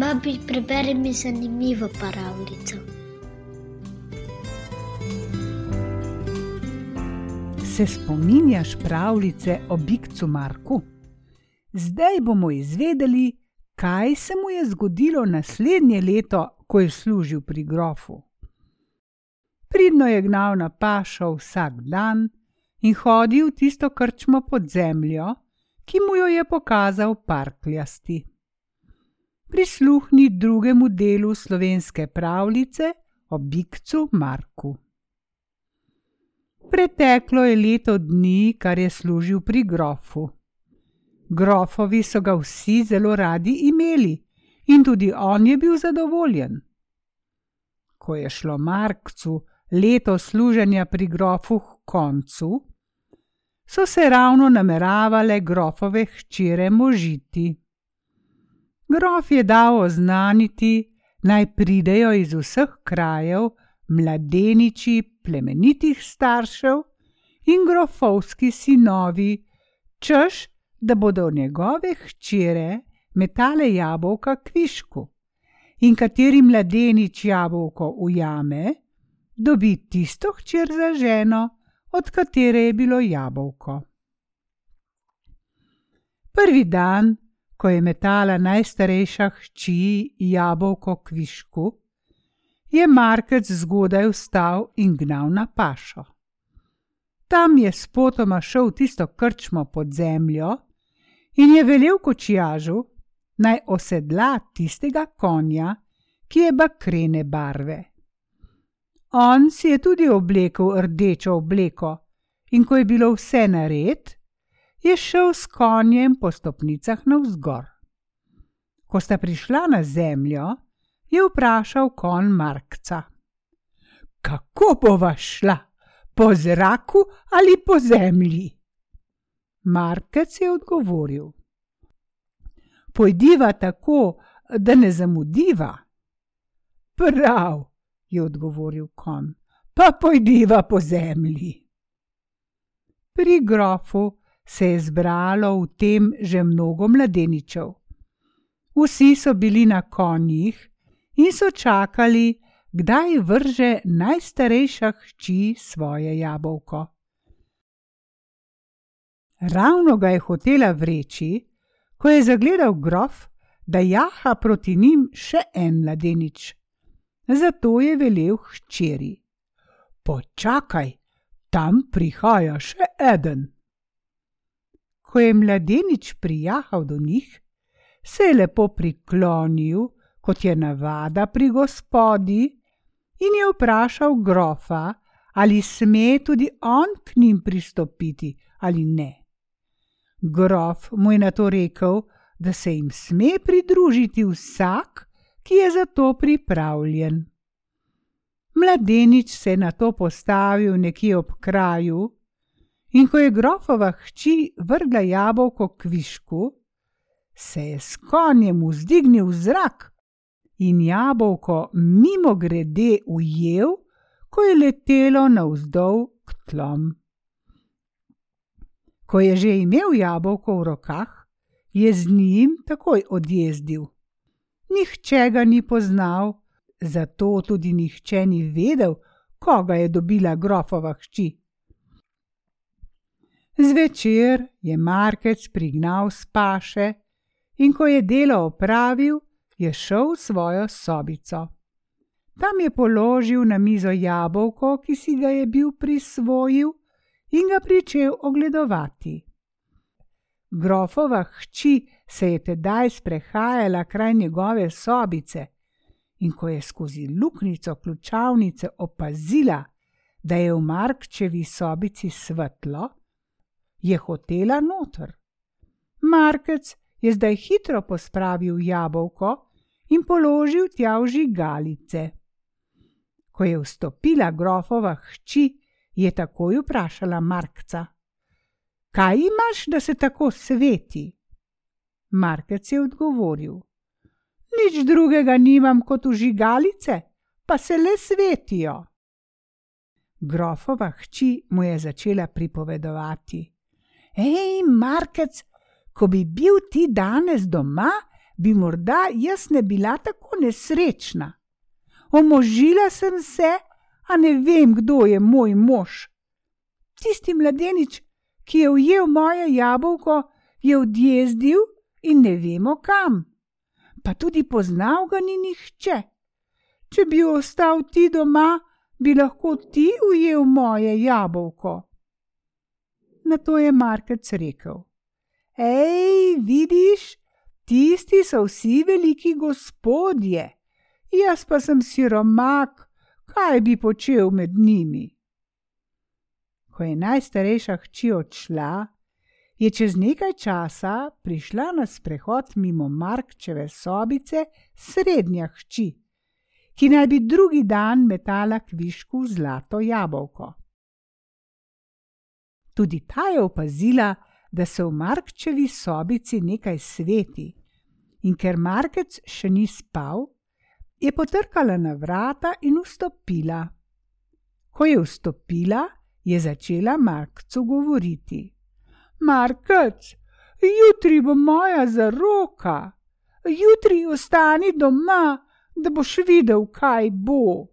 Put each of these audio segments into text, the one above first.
Babi, preberi mi zanimivo pravljico. Se spominjaš pravljice o Bikcu Marku? Zdaj bomo izvedeli, kaj se mu je zgodilo naslednje leto, ko je služil pri grofu. Pridno je gnal na pašo vsak dan in hodil tisto krčmo pod zemljo, ki mu jo je pokazal parkljasti. Prisluhni drugemu delu slovenske pravljice o Bikcu Marku. Preteklo je leto dni, kar je služil pri grofu. Grofovi so ga vsi zelo radi imeli in tudi on je bil zadovoljen. Ko je šlo Markcu leto služenja pri grofu k koncu, so se ravno nameravale grofove hčere možiti. Grof je dal oznaniti, naj pridejo iz vseh krajev mladeniči plemenitih staršev in grofovski sinovi, češ, da bodo njegove hčere metale jabolka kvišku. In kateri mladenič jabolko ujame, dobi tisto hčer za ženo, od katere je bilo jabolko. Prvi dan, ko je metala najstarejša hči jabolko kvišku, je Markec zgodaj vstal in gnal na pašo. Tam je spotoma šel tisto krčmo pod zemljo in je velel kočijažu, naj osedla tistega konja, ki je bakrene barve. On si je tudi oblekel rdečo obleko in ko je bilo vse nared, je šel s konjem po stopnicah navzgor. Ko sta prišla na zemljo, je vprašal kon Markca: Kako bova šla, po zraku ali po zemlji? Markec je odgovoril: Pojdiva tako, da ne zamudiva. Prav, je odgovoril kon, pa pojdiva po zemlji. Pri grofu se je zbralo v tem že mnogo mladeničev. Vsi so bili na konjih in so čakali, kdaj vrže najstarejša hči svoje jabolko. Ravno ga je hotela vreči, ko je zagledal grof, da jaha proti njim še en mladenič zato je velel hčeri: Počakaj, tam prihaja še eden. Ko je mladenič prijahal do njih, se je lepo priklonil, kot je navada pri gospodi, in je vprašal grofa, ali sme tudi on k njim pristopiti ali ne. Grof mu je na to rekel, da se jim sme pridružiti vsak, ki je za to pripravljen. Mladenič se je na to postavil nekje ob kraju, in ko je grofova hči vrgla jabolko k višku, se je s konjem vzdignil v zrak in jabolko mimo grede ujel, ko je letelo navzdol k tlom. Ko je že imel jabolko v rokah, je z njim takoj odjezdil nihče ga ni poznal, zato tudi nihče ni vedel, koga je dobila grofova hči. Zvečer je Markec prignal spaše in ko je delo opravil, je šel v svojo sobico. Tam je položil na mizo jabolko, ki si ga je bil prisvojil, in ga pričel ogledovati. Grofova hči se je tedaj sprehajala kraj njegove sobice in ko je skozi luknjico ključavnice opazila, da je v Markčevi sobici svetlo, je hotela noter. Markec je zdaj hitro pospravil jabolko in položil tja v žigalice. Ko je vstopila grofova hči, je takoj vprašala Markca: Kaj imaš, da se tako sveti? Markec je odgovoril: Nič drugega nimam kot užigalice, pa se le svetijo. Grofova hči mu je začela pripovedovati: Hej, Markec, ko bi bil ti danes doma, bi morda jaz ne bila tako nesrečna. Omožila sem se, a ne vem, kdo je moj mož. Tisti mladenič, ki je ujel moje jabolko, je odjezdil in ne vemo kam. Pa tudi poznal ga ni nihče. Če bi ostal ti doma, bi lahko ti ujel moje jabolko. Na to je Markec rekel: Hej, vidiš, tisti so vsi veliki gospodje, jaz pa sem siromak, kaj bi počel med njimi. Ko je najstarejša hči odšla, je čez nekaj časa prišla na sprehod mimo Markčeve sobice srednja hči, ki naj bi drugi dan metala kvišku zlato jabolko. Tudi ta je opazila, da se v Markčevi sobici nekaj sveti, in ker Markec še ni spal, je potrkala na vrata in vstopila. Ko je vstopila, je začela Markcu govoriti. Markec, jutri bo moja zaroka, jutri ostani doma, da boš videl, kaj bo.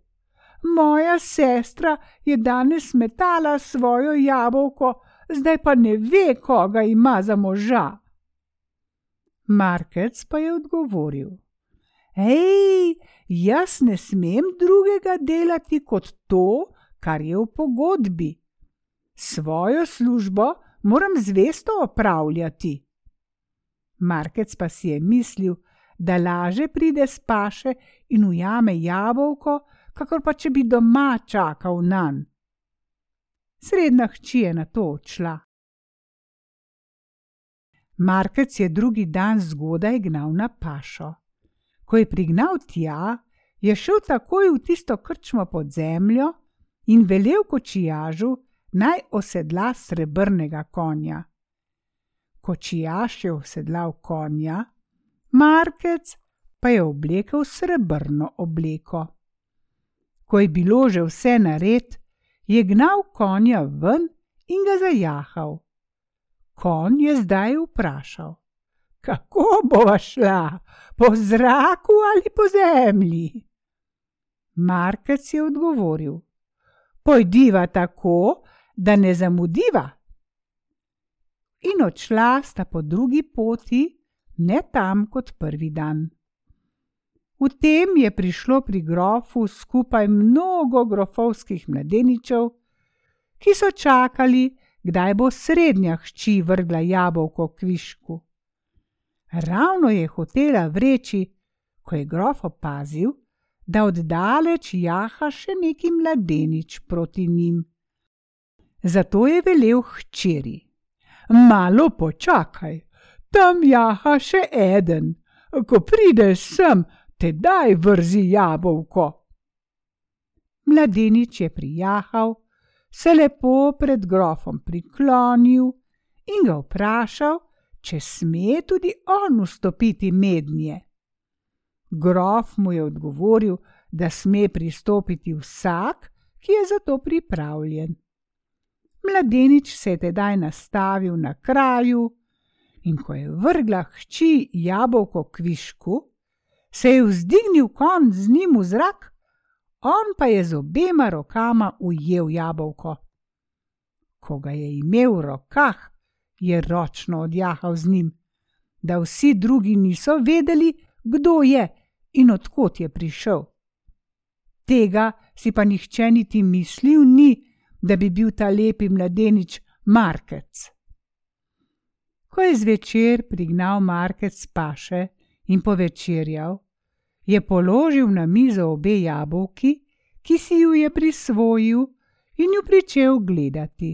Moja sestra je danes metala svojo jabolko, zdaj pa ne ve, koga ima za moža. Markec pa je odgovoril: Hej, jaz ne smem drugega delati kot to, kar je v pogodbi. Svojo službo moram zvesto opravljati. Markec pa si je mislil, da laže pride s paše in ujame jabolko, kakor pa če bi doma čakal na nan. Srednja hči je na to odšla. Markec je drugi dan zgodaj gnal na pašo. Ko je prignal tja, je šel takoj v tisto krčmo pod zemljo in velel kočijažu, naj osedla srebrnega konja. Kočijaš je osedlal konja, Markec pa je oblekel srebrno obleko. Ko je bilo že vse nared, je gnal konja ven in ga zajahal. Konj je zdaj vprašal: Kako bova šla, po zraku ali po zemlji? Markec je odgovoril: Pojdiva tako, da ne zamudiva. In odšla sta po drugi poti, ne tam kot prvi dan. V tem je prišlo pri grofu skupaj mnogo grofovskih mladeničev, ki so čakali, kdaj bo srednja hči vrgla jabolko kvišku. Ravno je hotela vreči, ko je grof opazil, da oddaleč jaha še neki mladenič proti njim. Zato je velel hčeri: Malo počakaj, tam jaha še eden, ko prideš sem, te daj vrzi jabolko. Mladenič je prijahal, se lepo pred grofom priklonil in ga vprašal, če sme tudi on vstopiti mednje. Grof mu je odgovoril, da sme pristopiti vsak, ki je za to pripravljen. Mladenič se je tedaj nastavil na kraju in ko je vrgla hči jabolko kvišku, se je vzdignil kon z njim v zrak, on pa je z obema rokama ujel jabolko. Ko ga je imel v rokah, je ročno odjahal z njim, da vsi drugi niso vedeli, kdo je in odkot je prišel. Tega si pa nihče niti mislil ni, da bi bil ta lepi mladenič Markec. Ko je zvečer prignal Markec paše in povečerjal, je položil na mizo obe jabolki, ki si ju je prisvojil in ju pričel gledati.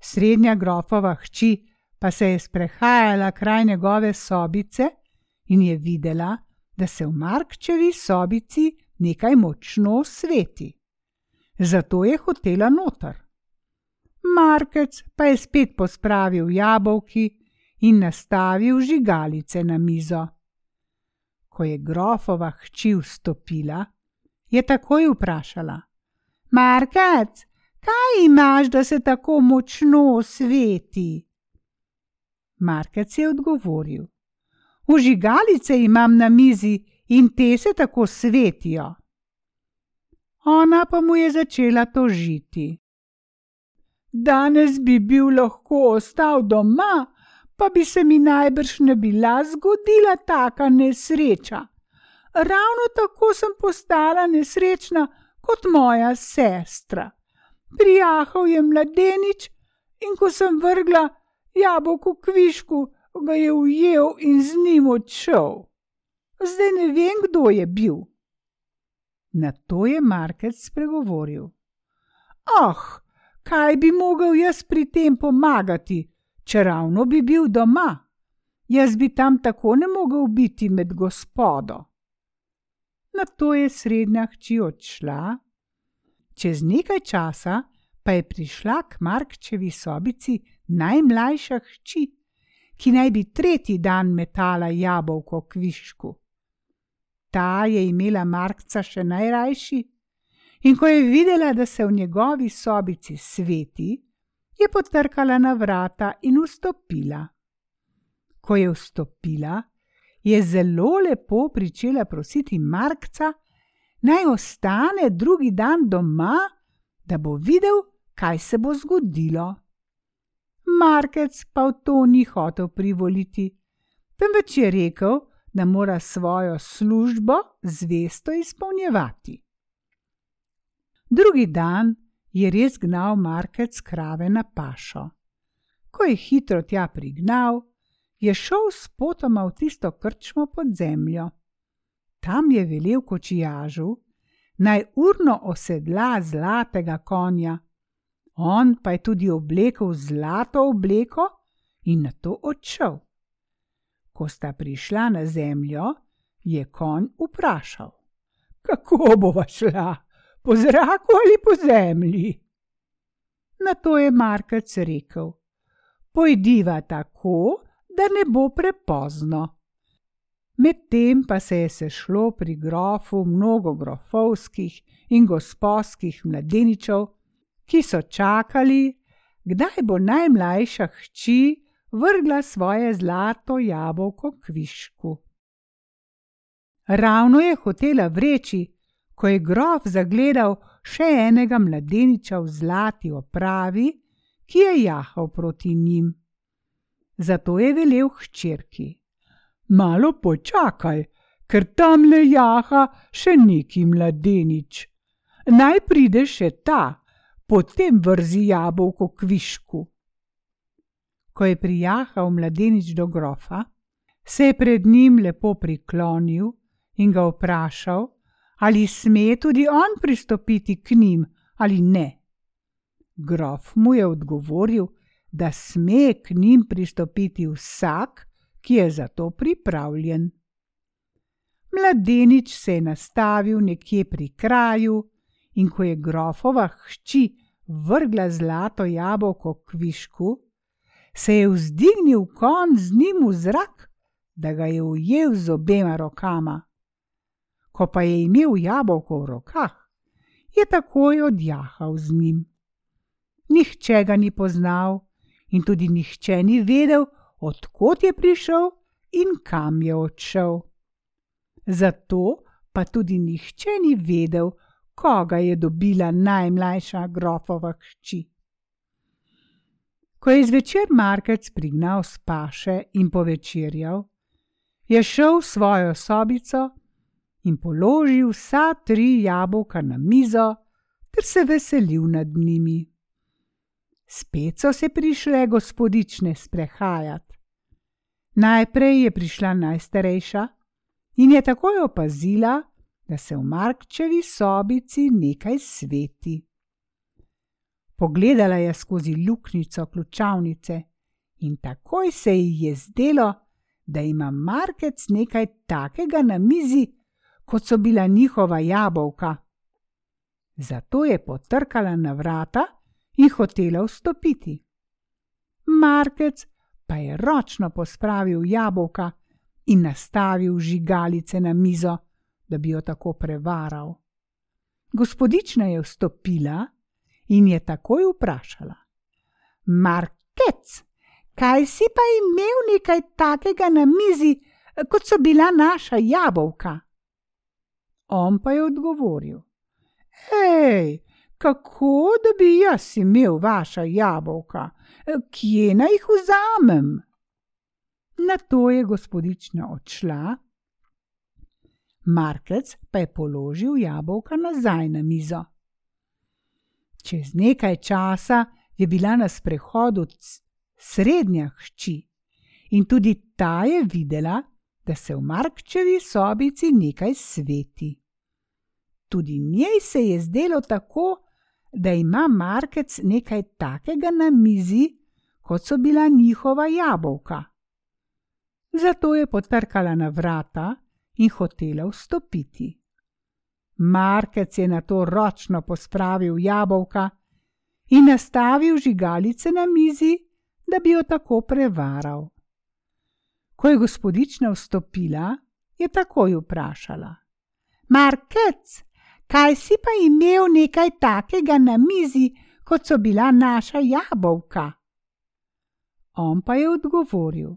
Srednja grofova hči pa se je sprehajala kraj njegove sobice in je videla, da se v Markčevi sobici nekaj močno sveti zato je hotela noter. Markec pa je spet pospravil jabolki in nastavil žigalice na mizo. Ko je grofova hči vstopila, je takoj vprašala: Markec, kaj imaš, da se tako močno sveti? Markec je odgovoril: Vžigalice imam na mizi in te se tako svetijo. Ona pa mu je začela tožiti. Danes bi bil lahko ostal doma, pa bi se mi najbrž ne bila zgodila taka nesreča. Ravno tako sem postala nesrečna kot moja sestra. Prijahal je mladenič in ko sem vrgla jabolko kvišku, ga je ujel in z njim odšel. Zdaj ne vem, kdo je bil. Na to je Markec spregovoril. Ah, kaj bi mogel jaz pri tem pomagati, če ravno bi bil doma? Jaz bi tam tako ne mogel biti med gospodo. Na to je srednja hči odšla, čez nekaj časa pa je prišla k Markčevi sobici najmlajša hči, ki naj bi tretji dan metala jabolko kvišku. Ta je imela Markca še najrajši, in ko je videla, da se v njegovi sobici sveti, je potrkala na vrata in vstopila. Ko je vstopila, je zelo lepo pričela prositi Markca, naj ostane drugi dan doma, da bo videl, kaj se bo zgodilo. Markec pa v to ni hotel privoliti, temveč je rekel, da mora svojo službo zvesto izpolnjevati. Drugi dan je res gnal Markec krave na pašo. Ko je hitro tja prignal, je šel s potoma v tisto krčmo pod zemljo. Tam je velel kočijažu, naj urno osedla zlatega konja, on pa je tudi oblekel zlato obleko in na to odšel. Ko sta prišla na zemljo, je konj vprašal: Kako bova šla, po zraku ali po zemlji? Na to je Markec rekel: Pojdiva tako, da ne bo prepozno. Medtem pa se je sešlo pri grofu mnogo grofovskih in gospodskih mladeničev, ki so čakali, kdaj bo najmlajša hči vrgla svoje zlato jabolko kvišku. Ravno je hotela vreči, ko je grof zagledal še enega mladeniča v zlati opravi, ki je jahal proti njim. Zato je velel hčerki: Malo počakaj, ker tam le jaha še neki mladenič. Naj pride še ta, potem vrzi jabolko kvišku. Ko je prijahal mladenič do grofa, se je pred njim lepo priklonil in ga vprašal, ali sme tudi on pristopiti k njim ali ne. Grof mu je odgovoril, da sme k njim pristopiti vsak, ki je za to pripravljen. Mladenič se je nastavil nekje pri kraju, in ko je grofova hči vrgla zlato jabolko kvišku, se je vzdignil konj z njim v zrak, da ga je ujel z obema rokama. Ko pa je imel jabolko v rokah, je takoj odjahal z njim. Nihče ga ni poznal in tudi nihče ni vedel, odkot je prišel in kam je odšel. Zato pa tudi nihče ni vedel, koga je dobila najmlajša grofova hči. Ko je zvečer Markec prignal s paše in povečerjal, je šel v svojo sobico in položil vsa tri jabolka na mizo ter se veselil nad njimi. Spet so se prišle gospodične sprehajati. Najprej je prišla najstarejša in je takoj opazila, da se v Markčevi sobici nekaj sveti. Pogledala je skozi luknjico ključavnice in takoj se ji je zdelo, da ima Markec nekaj takega na mizi, kot so bila njihova jabolka. Zato je potrkala na vrata in hotela vstopiti. Markec pa je ročno pospravil jabolka in nastavil žigalice na mizo da bi jo tako prevaral. Gospodična je vstopila in je takoj vprašala: Markec, kaj si pa imel nekaj takega na mizi, kot so bila naša jabolka. On pa je odgovoril: Hej, kako da bi jaz imel vaša jabolka, kje naj jih vzamem? Na to je gospodična odšla, Markec pa je položil jabolka nazaj na mizo. Čez nekaj časa je bila na sprehodu srednja hči in tudi ta je videla, da se v Markčevi sobici nekaj sveti. Tudi njej se je zdelo tako, da ima Markec nekaj takega na mizi, kot so bila njihova jabolka. Zato je potrkala na vrata in hotela vstopiti. Markec je na to ročno pospravil jabolka in nastavil žigalice na mizi, da bi jo tako prevaral. Ko je gospodična vstopila, je takoj vprašala: Markec, kaj si pa imel nekaj takega na mizi, kot so bila naša jabolka? On pa je odgovoril: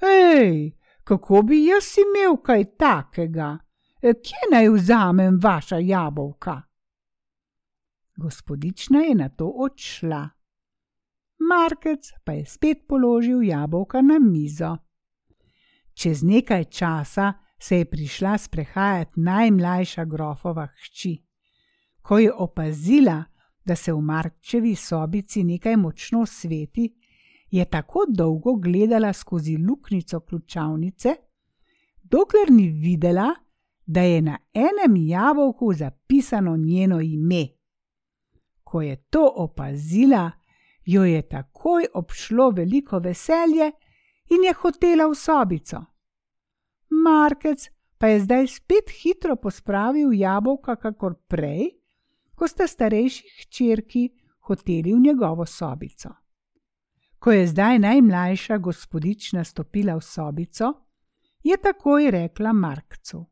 Hej, kako bi jaz imel kaj takega? Kje naj vzamem vaša jabolka? Gospodična je na to odšla. Markec pa je spet položil jabolka na mizo. Čez nekaj časa se je prišla sprehajati najmlajša grofova hči. Ko je opazila, da se v Markčevi sobici nekaj močno sveti, je tako dolgo gledala skozi luknjico ključavnice, dokler ni videla, da je na enem jabolku zapisano njeno ime. Ko je to opazila, jo je takoj obšlo veliko veselje in je hotela v sobico. Markec pa je zdaj spet hitro pospravil jabolka, kakor prej, ko sta starejši hčerki hoteli v njegovo sobico. Ko je zdaj najmlajša gospodična stopila v sobico, je takoj rekla Markcu: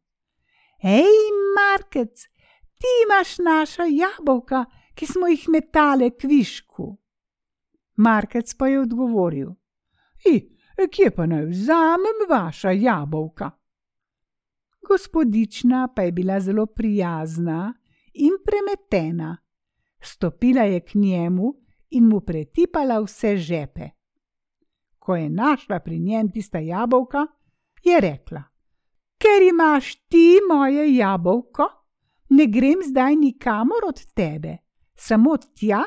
Hej, Markec, ti imaš naša jabolka, ki smo jih metale kvišku. Markec pa je odgovoril: I, kje pa naj vzamem vaša jabolka? Gospodična pa je bila zelo prijazna in premetena. Stopila je k njemu in mu pretipala vse žepe. Ko je našla pri njem tista jabolka, je rekla: Ker imaš ti moje jabolko, ne grem zdaj nikamor od tebe, samo tja,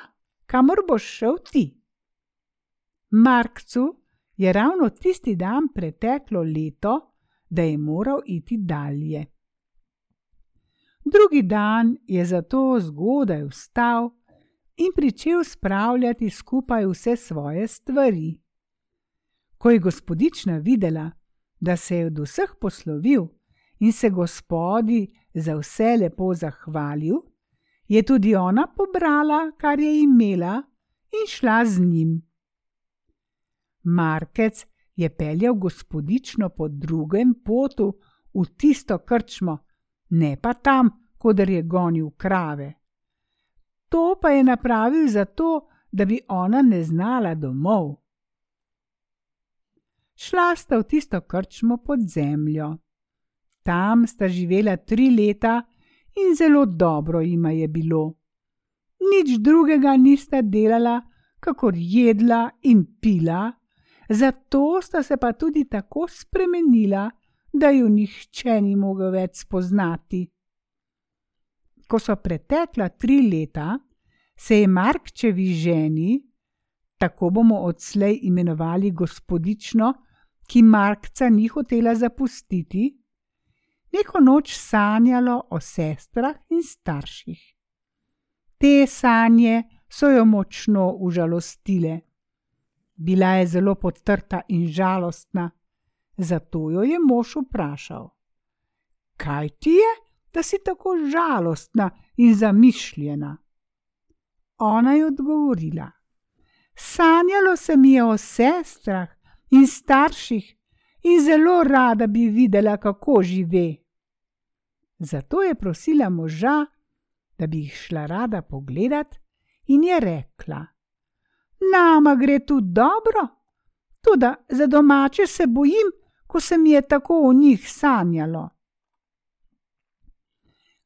kamor boš šel ti. Markcu je ravno tisti dan preteklo leto, da je moral iti dalje. Drugi dan je zato zgodaj vstal in pričel spravljati skupaj vse svoje stvari. Ko je gospodična videla, da se je od vseh poslovil in se gospodi za vse lepo zahvalil, je tudi ona pobrala, kar je imela, in šla z njim. Markec je peljal gospodično po drugem potu v tisto krčmo, ne pa tam, kjer je gonil krave. To pa je napravil zato, da bi ona ne znala domov. Šla sta v tisto krčmo pod zemljo. Tam sta živela tri leta in zelo dobro jima je bilo. Nič drugega nista delala, kakor jedla in pila, zato sta se pa tudi tako spremenila, da ju nihče ni mogel več spoznati. Ko so pretekla tri leta, se je Markčevi ženi, tako bomo odslej imenovali gospodično, ki Markca ni hotela zapustiti, neko noč sanjalo o sestrah in starših. Te sanje so jo močno užalostile. Bila je zelo potrta in žalostna, zato jo je mož vprašal: Kaj ti je, da si tako žalostna in zamišljena? Ona je odgovorila: Sanjalo se mi je o sestrah in starših in zelo rada bi videla, kako žive. Zato je prosila moža, da bi jih šla rada pogledat, in je rekla: Nama gre tu dobro, tudi za domače se bojim, ko se mi je tako o njih sanjalo.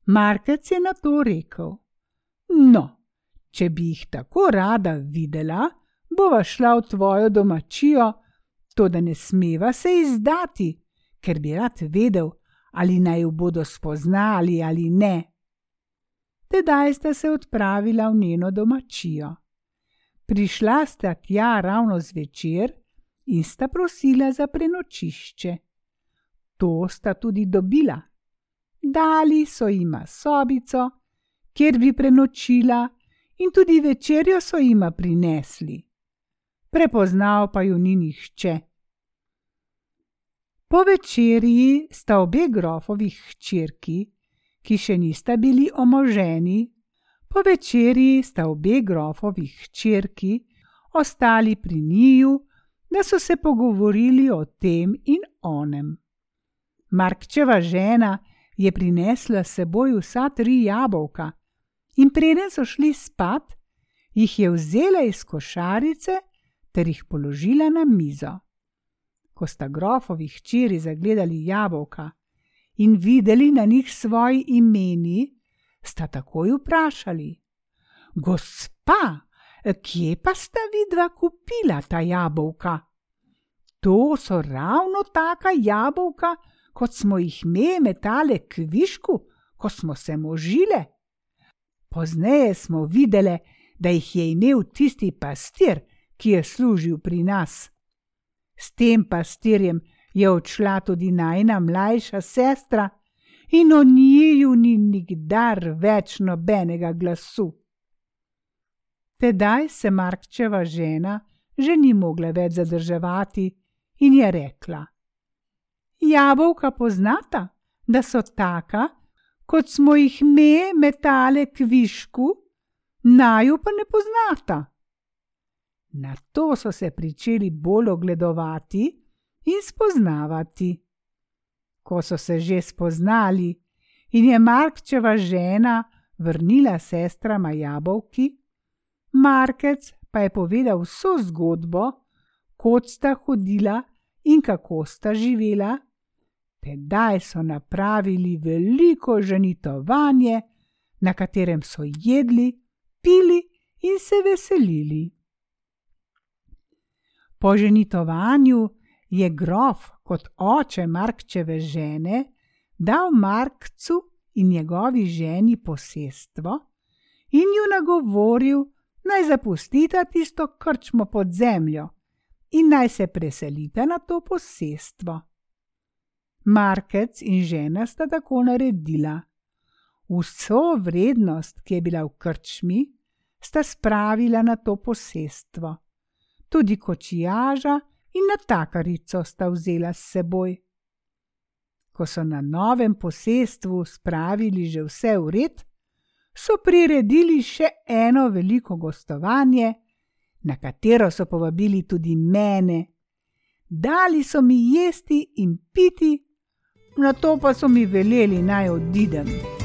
Markec je na to rekel: No, če bi jih tako rada videla, bova šla v tvojo domačijo, to da ne smeva se izdati, ker bi rad vedel, ali naj jo bodo spoznali ali ne. Tedaj sta se odpravila v njeno domačijo. Prišla sta tja ravno zvečer in sta prosila za prenočišče. To sta tudi dobila. Dali so jima sobico, kjer bi prenočila, in tudi večerjo so jima prinesli. Prepoznal pa jo ni nihče. Po večerji sta obe grofovih hčerki, ki še nista bili omoženi, po večerji sta obe grofovih hčerki ostali pri njiju, da so se pogovorili o tem in onem. Markčeva žena je prinesla seboj vsa tri jabolka in preden so šli spat, jih je vzela iz košarice ter jih položila na mizo ko sta grofovi hčeri zagledali jabolka in videli na njih svoji imeni, sta takoj vprašali: Gospa, kje pa sta vidva kupila ta jabolka? To so ravno taka jabolka, kot smo jih me metale k višku, ko smo se možile. Pozneje smo videli, da jih je imel tisti pastir, ki je služil pri nas. S tem pastirjem je odšla tudi najna mlajša sestra, in o njiju ni nikdar več nobenega glasu. Tedaj se Markčeva žena že ni mogla več zadrževati in je rekla: Jabolka poznata, da so taka, kot smo jih me metale k višku, naju pa ne poznata. Na to so se pričeli bolj ogledovati in spoznavati. Ko so se že spoznali. In je Markčeva žena vrnila sestrama jabolki, Markec pa je povedal vso zgodbo, kot sta hodila in kako sta živela, tedaj so napravili veliko ženitovanje, na katerem so jedli, pili in se veselili. Po ženitovanju je grof kot oče Markčeve žene dal Markcu in njegovi ženi posestvo in ju nagovoril, naj zapustita tisto krčmo pod zemljo in naj se preselita na to posestvo. Markec in žena sta tako naredila. Vso vrednost, ki je bila v krčmi, sta spravila na to posestvo tudi kočijaža in natakarico sta vzela s seboj. Ko so na novem posestvu spravili že vse v red, so priredili še eno veliko gostovanje, na katero so povabili tudi mene. Dali so mi jesti in piti, na to pa so mi veleli naj odidem.